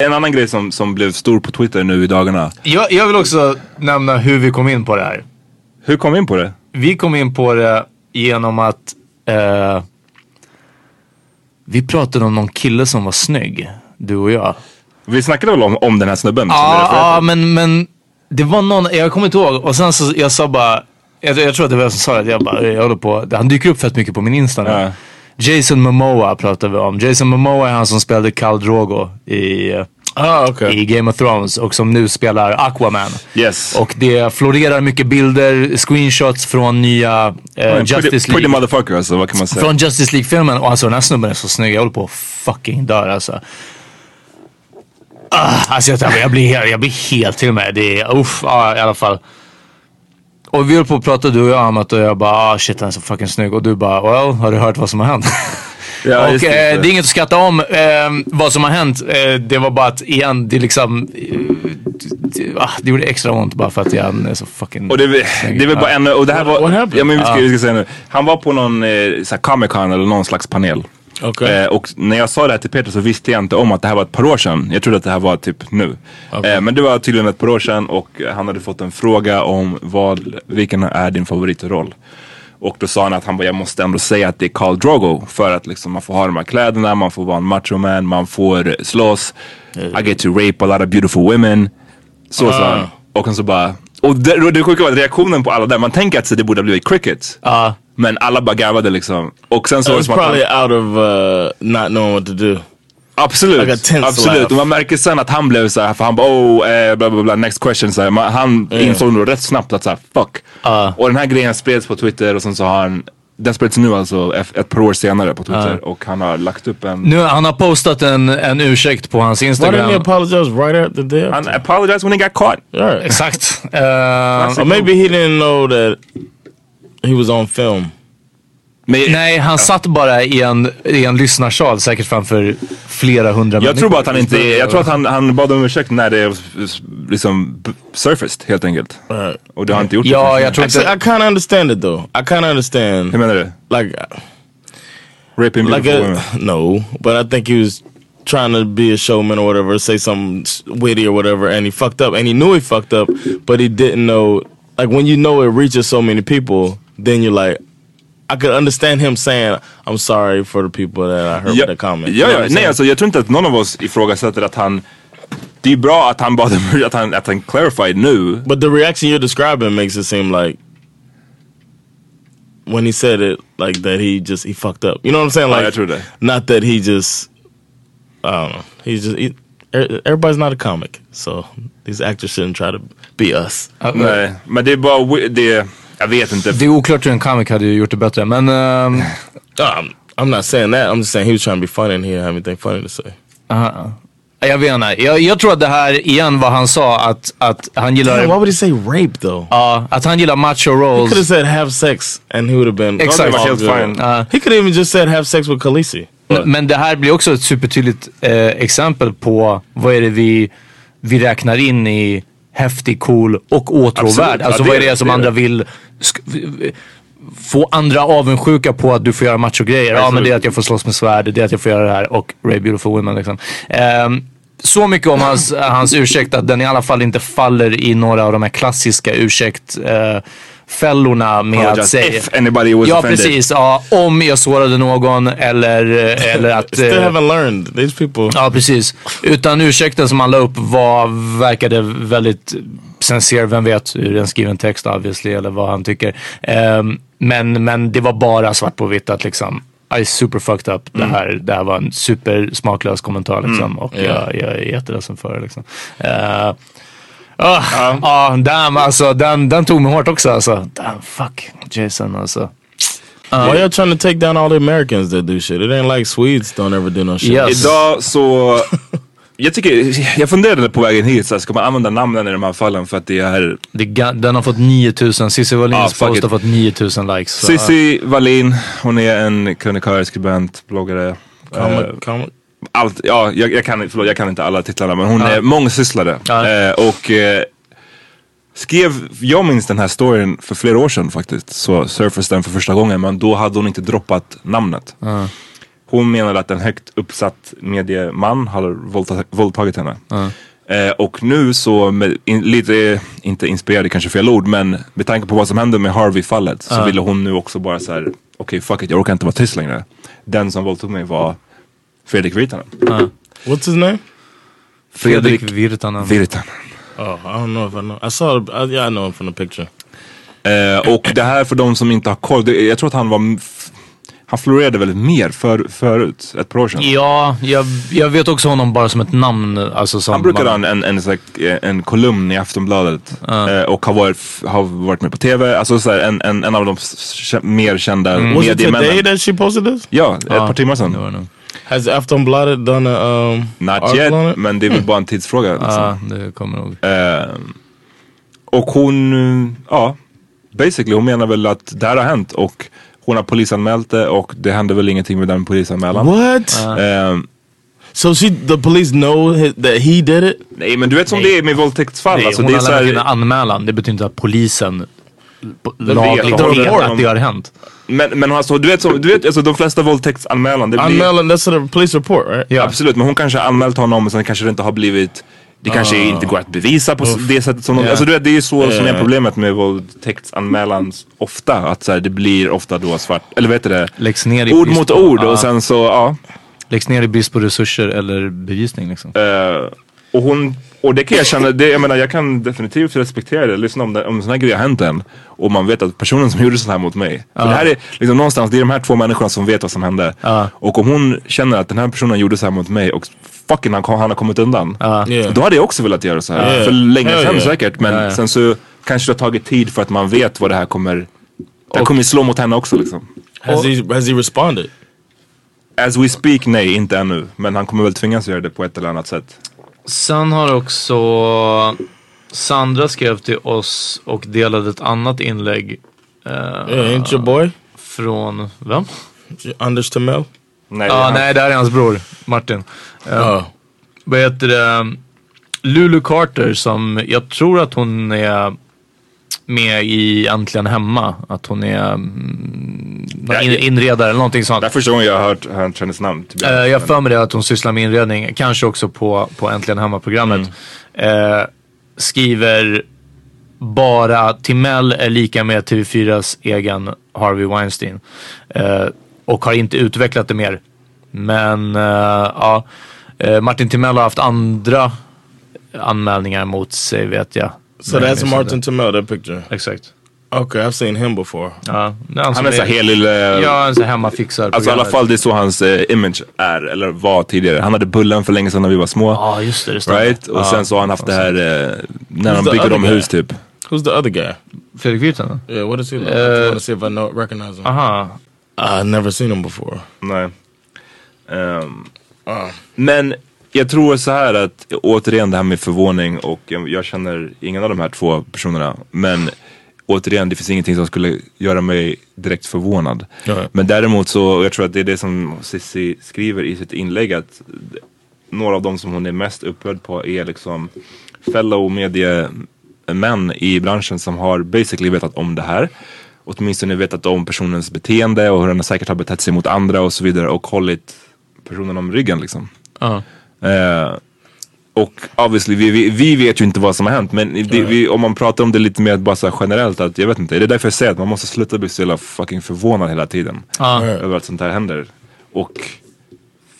En annan grej som, som blev stor på Twitter nu i dagarna. Jag, jag vill också nämna hur vi kom in på det här. Hur kom vi in på det? Vi kom in på det genom att eh, vi pratade om någon kille som var snygg. Du och jag. Vi snackade väl om, om den här snubben? Ja, ja till? men, men det var någon, jag kommer inte ihåg. Och sen så jag sa bara, jag, jag tror att det var jag som sa det. Jag bara, jag håller på, han dyker upp fett mycket på min Insta nu. Ja. Jason Momoa pratar vi om. Jason Momoa är han som spelade Khal Drogo i, Ah, okay. i Game of Thrones och som nu spelar Aquaman. Yes. Och det florerar mycket bilder, screenshots från nya eh, Pretty, Justice pretty League. motherfucker alltså, vad kan man säga? Från Justice League-filmen. Och alltså den här snubben är så snygg. Jag håller på att fucking dör alltså. Ah, alltså jag, jag, blir jag blir helt till mig. Det är, uff, ah, i alla fall. Och vi höll på att prata du och jag om att och jag bara ah, shit han är så fucking snygg. Och du bara well har du hört vad som har hänt? Ja, och just eh, det. det är inget att skratta om eh, vad som har hänt. Eh, det var bara att igen, det liksom... Eh, det, ah, det gjorde extra ont bara för att jag är så fucking Och det, det är väl bara en, och det här var, ja men vi ska, vi ska säga nu. Han var på någon eh, Comic Con eller någon slags panel. Okay. Eh, och när jag sa det här till Peter så visste jag inte om att det här var ett par år sedan. Jag trodde att det här var typ nu. Eh, men det var tydligen ett par år sedan och han hade fått en fråga om vad, vilken är din favoritroll? Och då sa han att han bara, jag måste ändå säga att det är Khal Drogo för att liksom, man får ha de här kläderna, man får vara en macho man, man får slåss. I get to rape a lot of beautiful women. Så sa han. Och han så bara, och det, det sjuka var att reaktionen på alla där, man tänker att det borde ha blivit cricket. Ja. Men alla bara garvade liksom. Och sen så var det it's som att han, probably out of uh, not knowing what to do. Absolut, Like a tense absolut. laugh. Och man märker sen att han blev såhär, för han bara oh, eh, bla bla bla, next question. Så här, man, han insåg nog rätt snabbt att såhär, fuck. Och den här grejen spreds på Twitter och sen så har han, den spreds nu alltså ett, ett par år senare på Twitter. Och han har lagt upp en, Nu, han har postat en, en ursäkt på hans Why didn't he Instagram. apologize right after the day? han apologized when he got caught. Right. Exakt. Eh, Or maybe he didn't know that he was on film. Men, nej, han satt bara i en, i en lyssnarsal säkert framför flera hundra jag tror bara att han inte, jag tror att han, han bad om ursäkt när det liksom surfaced helt enkelt. Right. Och det har han inte gjort. Ja, det. jag tror Actually, I inte... kind of understand it though. I of understand. Hur menar du? Like, Raping like beautiful a, women. no, but I think he was trying to be a showman or whatever, say something s- witty or whatever, and he fucked up, and he knew he fucked up, but he didn't know. Like when you know it reaches so many people, then you're like, I could understand him saying, "I'm sorry for the people that I heard Ja, the comment." ja, You know ja, what I'm nej saying? alltså jag tror inte att någon av oss ifrågasätter att han Det är bra att han bad om att han, att han clarified nu But the reaction you're describing makes it seem like when he said it like that he just he fucked up. You know what I'm saying? Ja, Like jag tror det. not that he just I don't know. He's just he, er- everybody's not a comic, so these actors shouldn't try to be us. Nej, men det är bara, wi- det, jag vet inte. Det är oklart hur en comic hade gjort det bättre. Men Um, I'm not saying that. I'm just saying he was trying to be funny and he didn't have anything funny to say. aha. jag vet inte. Jag, jag tror att det här igen vad han sa att, att han gillar... Damn, why would he say rape though? Ja, att han gillar macho he roles. could have said have sex and he would have been Exakt. good. fine. Ja. He could have even just said have sex with Khaleesi. Men- Men det här blir också ett supertydligt eh, exempel på vad är det vi, vi räknar in i häftig, cool och åtråvärd. Alltså Ja, vad är det som det. andra vill få andra avundsjuka på att du får göra macho-grejer. Ja men det är att jag får slåss med svärd, det är att jag får göra det här och Ray Beautiful Women liksom. Ehm, så mycket om hans, hans ursäkt att den i alla fall inte faller i några av de här klassiska ursäkt eh, fällorna med att säga... if anybody was Ja offended. precis, ja, om jag sårade någon eller, eller att... Still eh, haven't learned. These people. Ja, precis. Utan ursäkten som han la upp var, verkade väldigt sincere. Vem vet ur en skriven text obviously eller vad han tycker. Ehm, men, men det var bara svart på vitt att liksom I super fucked up. Det, här, det här var en super smaklös kommentar liksom. Och jag, jag är jätteledsen för det liksom. Uh, Ja, ah, damn alltså. Den, den tog mig hårt också alltså. Damn, fuck Jason alltså. Why y'all trying to take down all the Americans that do shit? It ain't like Swedes don't ever do no shit. Yes. Idag så, jag tycker, jag funderade på vägen hit, så här, ska man använda namnen i de här fallen för att det är Det, den har fått 9000, Cissi Wallins Ah, post har fått 9000 likes. Cissi Wallin, hon är en krönikör, skribent, bloggare. Comic, Eh, comic. Allt, ja, jag, jag, kan, förlåt, jag kan inte alla titlarna men hon Ja. är mångsysslare. Ja. Eh, och eh, skrev, jag minns den här storyn för flera år sedan faktiskt. Så surfaced den för första gången men då hade hon inte droppat namnet. Hon menade att en högt uppsatt medieman hade våldta, våldtagit henne. Eh, och nu så, med, in, lite, inte inspirerad är kanske fel ord, men med tanke på vad som hände med Harvey-fallet så ville hon nu också bara så här: okej fuck it, jag orkar inte vara tyst längre. Den som våldtog mig var Fredrik Virtanen. What's his name? Fredrik Virtanen. Virtanen. Oh, I don't know if I know. I saw. I, yeah, I know him from the picture. Eh, och det här för de som inte har koll, det, jag tror att han var, han florerade väldigt mer för, förut, ett par år sedan. Ja, jag, jag vet också honom bara som ett namn. Alltså som Han brukade ha en, en, en, eh, en kolumn i Aftonbladet eh, och har varit, har varit med på TV. Alltså så här, en, en, en av de mer kända Mm. Was it today mediemännen. that she posted this? Ja, ett par timmar sedan. Has Aftonbladet done a um, Not article on yet, it? men det är väl bara en tidsfråga. Liksom. Ja, det kommer nog. Eh, och hon, eh, ja, basically hon menar väl att det här har hänt och hon har polisanmält det och det hände väl ingenting med den polisanmälan. What? Eh, So she, the police know his, that he did it? nej men du vet som det är med våldtäktsfall. Nej, alltså, hon det är har så lämnat in en anmälan. Det betyder inte att polisen vet, vet att det har hänt. Men, men alltså, du vet, som, du vet alltså, de flesta våldtäktsanmälan, det blir, Anmälan, that's a police report, right? Ja. absolut, men hon kanske har anmält honom och sen kanske det inte har blivit det kanske inte går att bevisa på s- det sättet som de, alltså du vet, det är ju så som är Ja. problemet med våldtäktsanmälan ofta. Att så här, det blir ofta då svart, eller vet du det? Läggs ner i Ord mot på- ord och sen så, ja. Läggs ner i brist på resurser eller bevisning liksom. Eh, och hon, och det kan jag känna, det, jag menar jag kan definitivt respektera det. Lyssna om, det, om sån här grej har hänt än. Och man vet att personen som gjorde så här mot mig. För det här är liksom någonstans, det är de här två människorna som vet vad som hände. Och om hon känner att den här personen gjorde så här mot mig och fucking han, han har kommit undan. Yeah. Då hade jag också velat göra så här. Ja. För länge Ja, sedan ja. säkert. Men sen så kanske det har tagit tid för att man vet vad det här kommer, det här kommer slå mot henne också liksom. Has he has he responded? As we speak, nej inte ännu. Men han kommer väl tvingas göra det på ett eller annat sätt. Sen har också Sandra skrev till oss och delade ett annat inlägg eh, Yeah, ain't your boy från, vem? Anders Timell? Nej, Ja, han, nej det här är hans bror, Martin. Oh, Vad heter det? Lulu Carter som, jag tror att hon är med i Äntligen Hemma. Att hon är mm, Ja, in, inredare eller någonting sånt. Det är första gången jag har hört, hört hennes namn. Eh, honest. jag för mig det att hon sysslar med inredning, kanske också på, på Äntligen Hemma-programmet. Eh, skriver bara Timell är lika med TV4s egen Harvey Weinstein. Eh, och har inte utvecklat det mer. Men ja, Martin Timell har haft andra anmälningar mot sig vet jag. So that's Martin. Timell, that picture. Exakt. Okay, I've seen him before. Ja, han, Han är så här hel Ja, en sån här hemmafixar. Alltså i alla fall det är så hans eh, image är, eller var tidigare. Han hade Bullen för länge sedan när vi var små. Ja, just det. det. Right? Och Ja. sen så har han haft det här eh, när de the bygger om hus typ. Who's the other guy? Fredrik Virtanen? Yeah, what is he like? I Uh, just want to see if I know recognize him. Aha. I've never seen him before. Nej. Ehm, Men jag tror så här att återigen det här med förvåning och jag, jag känner ingen av de här två personerna. Men återigen det finns ingenting som skulle göra mig direkt förvånad. Ja. Men däremot så, jag tror att det är det som Cissi skriver i sitt inlägg att några av de som hon är mest upprörd på är liksom fellow mediemän i branschen som har basically vetat om det här. Åtminstone vetat om personens beteende och hur den säkert har betett sig mot andra och så vidare och hållit personen om ryggen liksom. Ja. Eh, och obviously, vi, vi, vi vet ju inte vad som har hänt men det, vi, om man pratar om det lite mer bara så generellt att jag vet inte, det är därför jag säger att man måste sluta bli så jävla fucking förvånad hela tiden. Ja. Över att sånt här händer. Och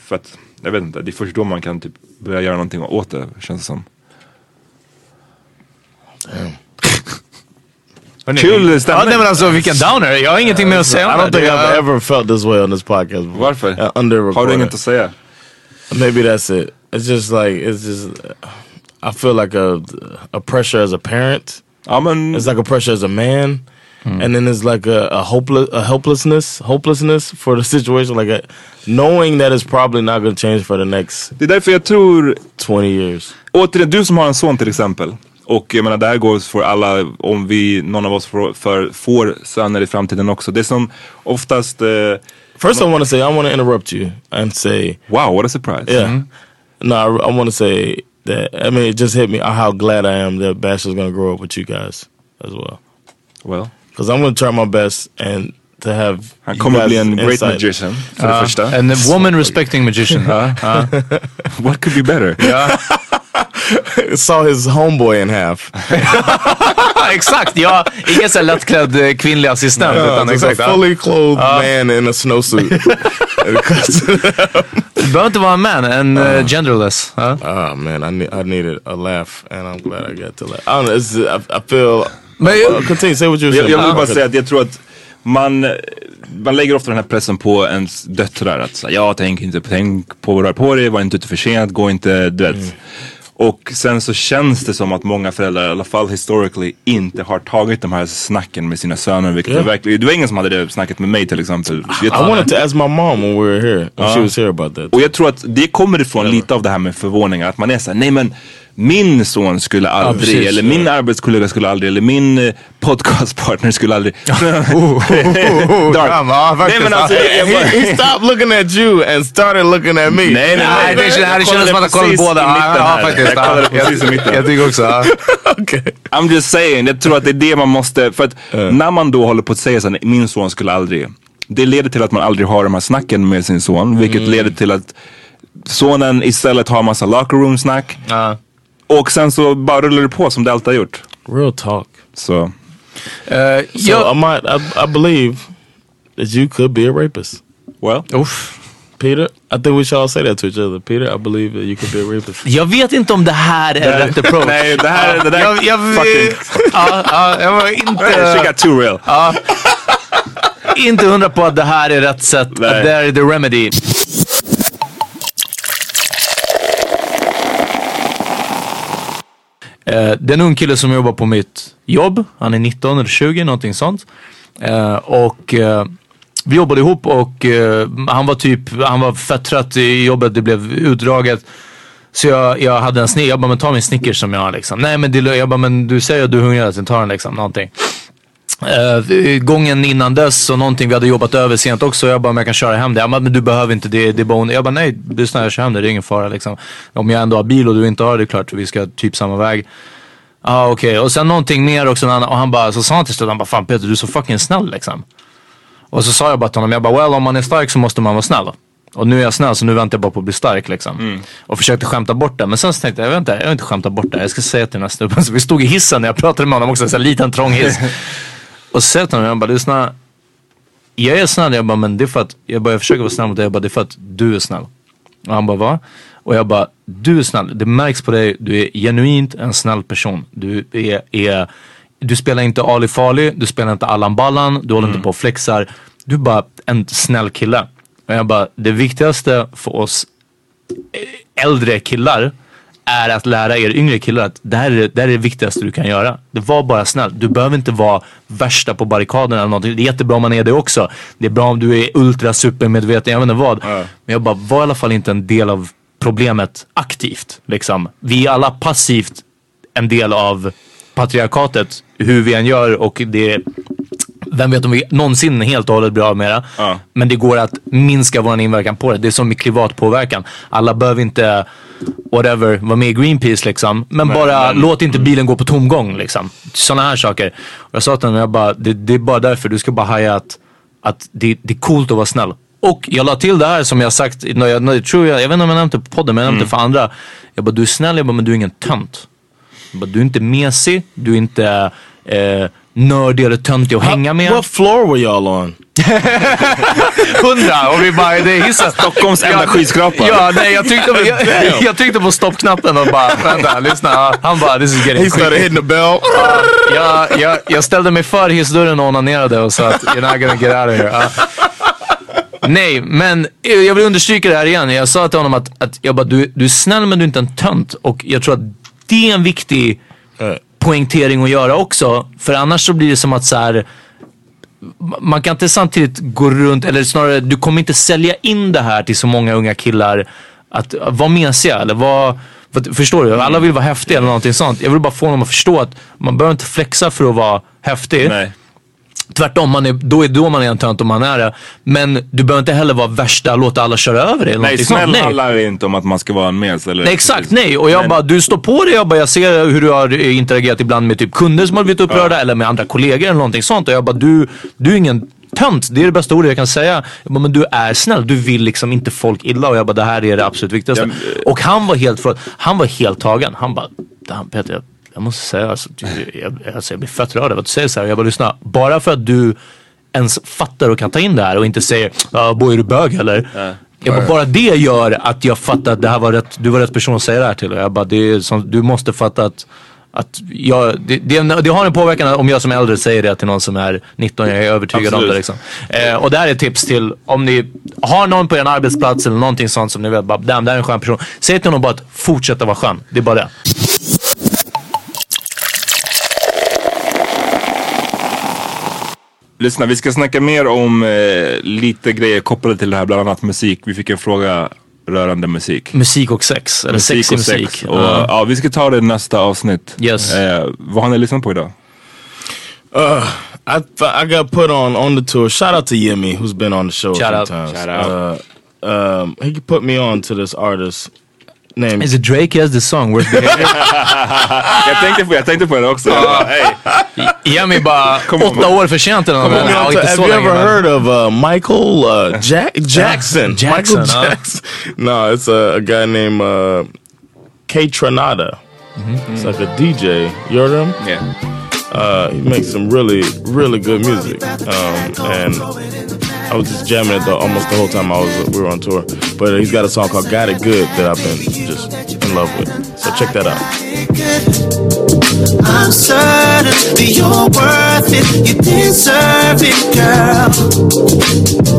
för att, jag vet inte, det är först då man kan typ börja göra någonting åt det känns det som. Hörrni, Kul Ja, stämning! nej men alltså vilken downer. Jag har ingenting mer att säga I om don't det. think I've ever felt this way on this podcast. before. Varför? Uh, Har du inget att säga? Maybe that's it. It's just like it's just. I feel like a a pressure as a parent. Ja men, It's like a pressure as a man, and then it's like a, a hopeless a helplessness hopelessness for the situation. Like a, knowing that it's probably not going to change for the next det är därför jag tror twenty years. Återigen, du som har en son till exempel. Och jag menar det här går för alla, om vi, någon av oss får, för, får söner i framtiden också. Det som oftast, eh, First, I want to say I want to interrupt you and say, wow what a surprise. yeah, mm-hmm. no, I, I want to say that. I mean, it just hit me uh, how glad I am that Bash is going to grow up with you guys as well. Well, Because I'm going to try my best and to have. han you kommer guys bli en great insight. magician för det första. En woman respecting magician. Ja. What could be better? Saw his homeboy in half. exakt, ja. Ingen så här lättklädd eh, kvinnlig assistent. utan Just exakt, a ja. fully clothed man in a snowsuit. Det behöver inte vara en man, en uh, genderless. Ja. oh man, I ne- I needed a laugh, and I'm glad I got to laugh. I don't know. It's, I, I feel. Men, Uh, continue. Say what you were Jag, saying. jag vill bara Okay. säga att jag tror att man, man lägger ofta den här pressen på ens döttrar. Att säga, ja, tänk inte tänk på vad du har på dig, var inte ute för sent, gå inte, du vet. Och sen så känns det som att många föräldrar, i alla fall historically, inte har tagit de här snacken med sina söner. Vilket är verkligen, det var ingen som hade det snacket med mig till exempel. Jag, I wanted to ask my mom when we were here, when she was here about that. och jag tror att det kommer ifrån lite av det här med förvåningar. Att man är såhär, nej men min son skulle aldrig, precis, eller min arbetskollega skulle aldrig, eller min eh, podcastpartner skulle aldrig. Dark. Ja, Nej faktiskt. men alltså, he, stopped looking at you and started looking at me. Nej, nej, Nej, det, det, det kändes som att han kollade båda. Ja, ja, faktiskt. Jag kollade Ja, precis i mitten. Jag tycker också. Ja. okay. I'm just saying, jag tror att det är det man måste, för att när man då håller på att säga såhär, min son skulle aldrig. Det leder till att man aldrig har de här snacken med sin son, vilket leder till att sonen istället har massa locker room snack. Ja. Och sen så bara rullar det på som det alltid har gjort. Real talk. Eh, So jag- I might, I, I believe that you could be a rapist. Well. Uff. Peter, I think we should all say that to each other. Peter, I believe that you could be a rapist. Jag vet inte om det här är rätt approach. Nej, det här, det där jag, jag, fucking... ja, ja, jag var She inte, got too real. inte hundra på att det här är rätt sätt. Att Nej. det här är the remedy. Eh, det är en ung kille som jobbar på mitt jobb. Han är 19 eller 20, någonting sånt. Eh, och eh, vi jobbade ihop och eh, han var typ, han var fett trött i jobbet, det blev utdraget. Så jag, jag hade en snickers, jag bara men ta min Snickers som jag har liksom. Nej men det, jag bara men du säger att du är hungrig, ta den liksom någonting. Uh, gången innan dess och någonting, vi hade jobbat över sent också. Jag bara, men jag kan köra hem det. Bara, men du behöver inte det, det är bara. Jag bara, nej, lyssna jag kör hem det, det är ingen fara liksom. Om jag ändå har bil och du inte har det, det är klart vi ska typ samma väg. Ja ah, okej, och sen någonting mer också. Och han bara, så sa han till slut, han bara, fan Peter du är så fucking snäll liksom. Och så sa jag bara till honom, jag bara, well om man är stark så måste man vara snäll. Och nu är jag snäll så nu väntar jag bara på att bli stark liksom. Och försökte skämta bort det. Men sen så tänkte jag, jag vet inte, jag vill inte skämta bort det. Jag ska säga till den här snubben. Så vi stod i hissen när jag pratade med honom också, en liten trång hiss. och så säger jag till honom, jag bara, lyssna. Jag är snäll, jag bara, men det är för att, jag bara, jag försöker vara snäll mot dig. Jag bara, det är för att du är snäll. Och han bara, va? Och jag bara, du är snäll. Det märks på dig, du är genuint en snäll person. Du är, är du spelar inte Ali Farlig, du spelar inte Allan Ballan, du håller inte på och flexar. Du är bara en snäll kille. Och jag bara, det viktigaste för oss äldre killar är att lära er yngre killar att det här, är, det här är det viktigaste du kan göra. Det var bara snäll. Du behöver inte vara värsta på barrikaden eller någonting. Det är jättebra om man är det också. Det är bra om du är ultra supermedveten, jag vet inte vad. Men jag bara, var i alla fall inte en del av problemet aktivt. Liksom. Vi är alla passivt en del av patriarkatet, hur vi än gör och det vem vet om vi någonsin helt och hållet blir av med det. Ja. Men det går att minska vår inverkan på det. Det är som med klimatpåverkan. Alla behöver inte, whatever, vara med i Greenpeace liksom. Men bara låt inte bilen gå på tomgång liksom. Sådana här saker. Och jag sa till honom, jag bara, det, det är bara därför du ska bara haja att, att det, det är coolt att vara snäll. Och jag la till det här som jag sagt, jag, jag, tror jag, jag vet inte om jag nämnt det på podden, men jag nämnde det för andra. Jag bara, du är snäll, jag bara, men du är ingen tönt. Jag bara, du är inte mesig, du är inte eh, nördig eller töntig att hänga med. What floor were y'all on? Hundra och vi bara, det är hissen. Stockholms enda Ja, skyskrapa. Ja, nej jag tryckte, jag, jag tryckte på stoppknappen och bara, vänta, lyssna. Han bara, this is getting He started hitting the bell. Jag, jag, jag ställde mig för hissdörren och onanerade och sa att you're not gonna get out of here. Ja. Nej, men eh, jag vill understryka det här igen. Jag sa till honom att, att jag bara, du, du är snäll men du är inte en tönt. Och jag tror att det är en viktig poängtering att göra också. För annars så blir det som att så här, man kan inte samtidigt gå runt, eller snarare du kommer inte sälja in det här till så många unga killar. Att vara mesiga eller vad Förstår du? Alla vill vara häftiga eller någonting sånt. Jag vill bara få dem att förstå att man behöver inte flexa för att vara häftig. Nej. Tvärtom, man är, då är då man är en tönt om man är det. Men du behöver inte heller vara värsta, låta alla köra över dig. Nej, snäll Nej. handlar inte om att man ska vara en mes. Eller, Nej exakt, nej. Och jag Men- bara, du står på det. Jag bara, jag ser hur du har eh, interagerat ibland med typ kunder som har blivit upprörda eller med andra kollegor eller någonting sånt. Och jag bara, du, du är ingen tönt. Det är det bästa ordet jag kan säga. Jag bara, men du är snäll. Du vill liksom inte folk illa. Och jag bara, det här är det absolut viktigaste. Ja, eh, och han var helt han var helt tagen. Han bara, Peter, jag, måste säga, alltså, jag, alltså, jag blir fett rörd av att du säger så här. Jag bara, lyssna. Bara för att du ens fattar och kan ta in det här och inte säger, ja, boy är du bög eller? Jag bara, bara det gör att jag fattar att det här var rätt, du var rätt person att säga det här till. Jag bara, det som, du måste fatta att att jag, det, det, det har en påverkan om jag som äldre säger det till någon som är 19, jag är övertygad om Absolut. det. Liksom. Eh, och det här är ett tips till om ni har någon på er arbetsplats eller någonting sånt som ni vet, bara, damn, det här är en skön person. Säg till honom bara att fortsätta vara skön. Det är bara det. Lyssna, vi ska snacka mer om eh, lite grejer kopplade till det här, bland annat musik. Vi fick en fråga rörande musik. Musik och sex, eller sex i och musik. sex. Och, Ja. ja, vi ska ta det i nästa avsnitt. Yes. Eh, vad har ni lyssnat på idag? Uh, I I got put on on the tour. Shout out to Yemi, who's been on the show Shout a out. few times. Shout out. Uh, um, he put me on to this artist named Is it Drake has the song? Worth behavior? jag, tänkte på, jag tänkte på det också. Jag bara, hey. Ge mig bara Come on, åtta man. år för sent eller något. Ja, on to- have you ever men- heard of uh, Michael uh, Jack Jackson? Jackson, Michael huh? Jackson. No, it's a, a guy named uh, K Tranada. Mm-hmm. It's like a DJ. You heard him? Yeah. Uh, he makes some really, really good music. Um, and I was just jamming it almost the whole time I was we were on tour. But he's got a song called "Got It Good" that I've been just in love with. So check that out. I'm certain that you're worth it. You deserve it, girl.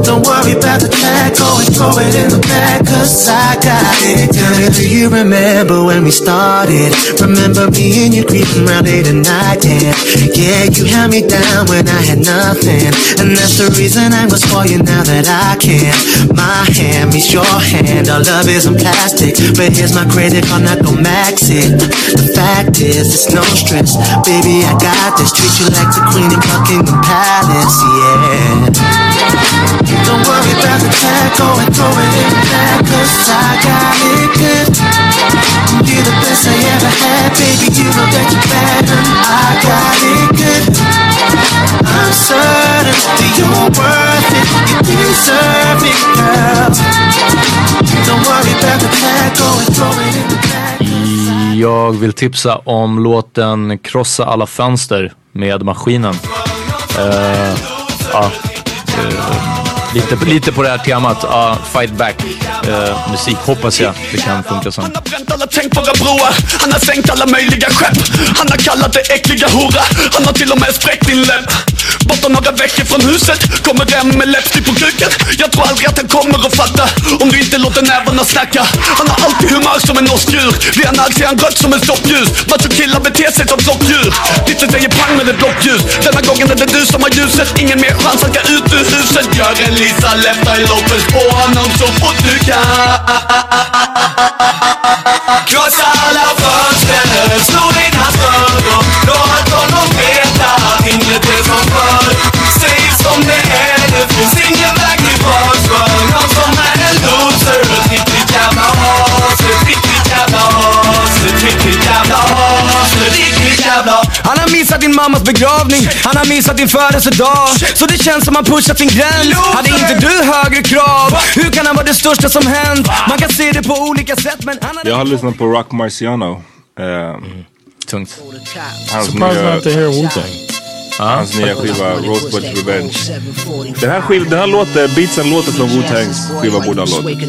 Don't worry about the tag, go and throw it in the bag, cause I got it. Me, do you remember when we started? Remember me and you creeping around late at night, and yeah, you held me down when I had nothing. And that's the reason I was for you now that I can. My hand meets your hand, our love isn't plastic. But here's my credit card, not gon' max it. The fact is, it's no stress. Baby, I got this. Treat you like the queen in Buckingham Palace, yeah. Don't worry about the tag, go and it in cause I got it good. You're the best I ever had, baby, you know that you're and I got it good. I'm certain that you're worth it, you deserve it, girl. Don't worry about the tag, go and it in the bag. Jag vill tipsa om låten Krossa alla fönster med Maskinen. Uh, uh, Lite, lite på det här temat. Uh, fight back uh, musik hoppas jag det kan funka som. Han har bränt alla tänkbara broar Han har sänkt alla möjliga skepp Han har kallat det äckliga hora Han har till och med spräckt din läpp Borta några veckor från huset. Kommer hem med läppstift på kuken? Jag tror aldrig att han kommer att fatta. Om du inte låter nävarna snacka. Han har alltid humör som en åskdjur Blir han arg ser han rött som en stoppljus Macho-killar beter sig som flockdjur Titeln säger pang med ett blockljus. Denna gången är det du som har ljuset. Ingen mer chans att gå ut ur huset. Gör en Lisa Lefta i loppet på honom så fort du kan Krossa alla fönster, slå in hans dörr låt honom veta att inget är som förr. Missat din mammas begravning, han har missat din födelsedag Så det känns som han pushat sin gräns Hade inte du högre krav? Hur kan han vara det största som hänt? Man kan se det på olika sätt men han Jag har lyssnat på Rock Marciano. Eh, Tungt. Hans nya, not to hear Wu-Tang. hans nya skiva Rosebud Revenge. Den här, skiv, den här låten, beatsen låter som Wu-Tangs skiva borde ha låtit.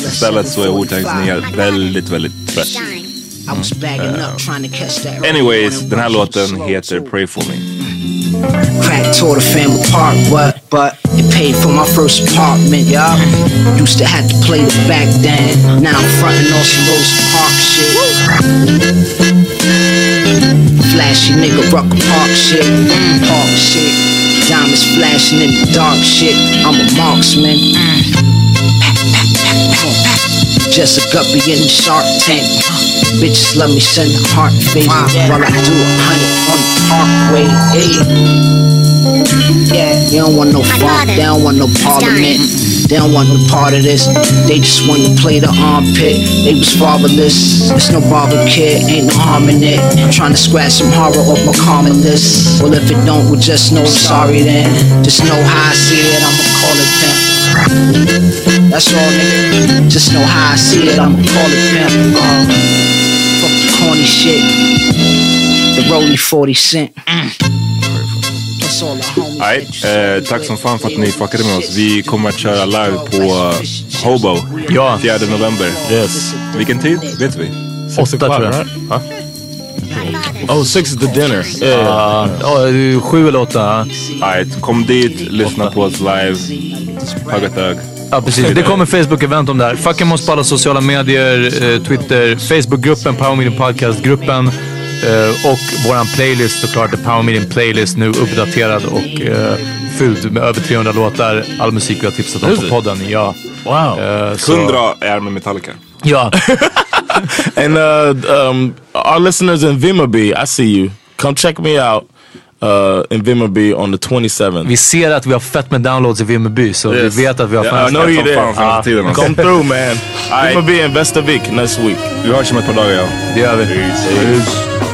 Istället så är Wu-Tangs nya väldigt, väldigt fett. Anyways, den här låten heter Pray For Me. Crack tore the family apart, what? But it paid for my first apartment, y'all. Used to have to play the back then. Now I'm frontin' on some Rose Park shit. Flashy nigga, Rucker Park shit. Mm. Park shit. Diamonds flashing in the dark shit. I'm a marksman. Mm. Just a guppy in the shark tank. Bitches love me, send a heart face while I do a hundred on the parkway. Hey. Yeah, they don't want no funk, they don't want no parliament. They don't want no part of this. They just want to play the armpit. They was fatherless. There's no barber kid, ain't no harm in it. Trying to scratch some horror off my common list. Well, if it don't, well, just know I'm sorry then. Just know how I see it, I'ma call it pimp. That's all, nigga. Just know how I see it, I'ma call it pimp. Uh, corny shit. The Rolly 40 cent. Homies Nej, eh, tack som fan för att ni fuckade med oss. Vi kommer att köra live på eh, Hobo Ja. 4 november. Yes. Vilken tid? Vet vi? Åtta tror jag. right? Ja. Oh, six is the dinner. Yeah. Ja, ja, sju eller åtta. Nej, kom dit, lyssna på oss live. Ögat ög. Ja precis, det kommer Facebook-event om det här. Med oss på alla sociala medier, eh, Twitter, Facebookgruppen, Power Meeting Podcast-gruppen eh, och våran playlist såklart, The Power Meeting Playlist nu uppdaterad och eh, fylld med över 300 låtar. All musik vi har tipsat om på podden. Ja. Wow. Eh, så- 100 är med Metallica. Ja. And uh, um, our listeners in Vimmerby, I see you. Come check me out uh, in Vimmerby on the 27th. Vi ser att vi har fett med downloads i Vimmerby så Yes. vi vet att vi har Yeah, fans I know you there. tiden, alltså. Come through man. Vimmerby and Västervik next week. Vi hörs om ett par dagar ja. Det gör vi. Peace. Too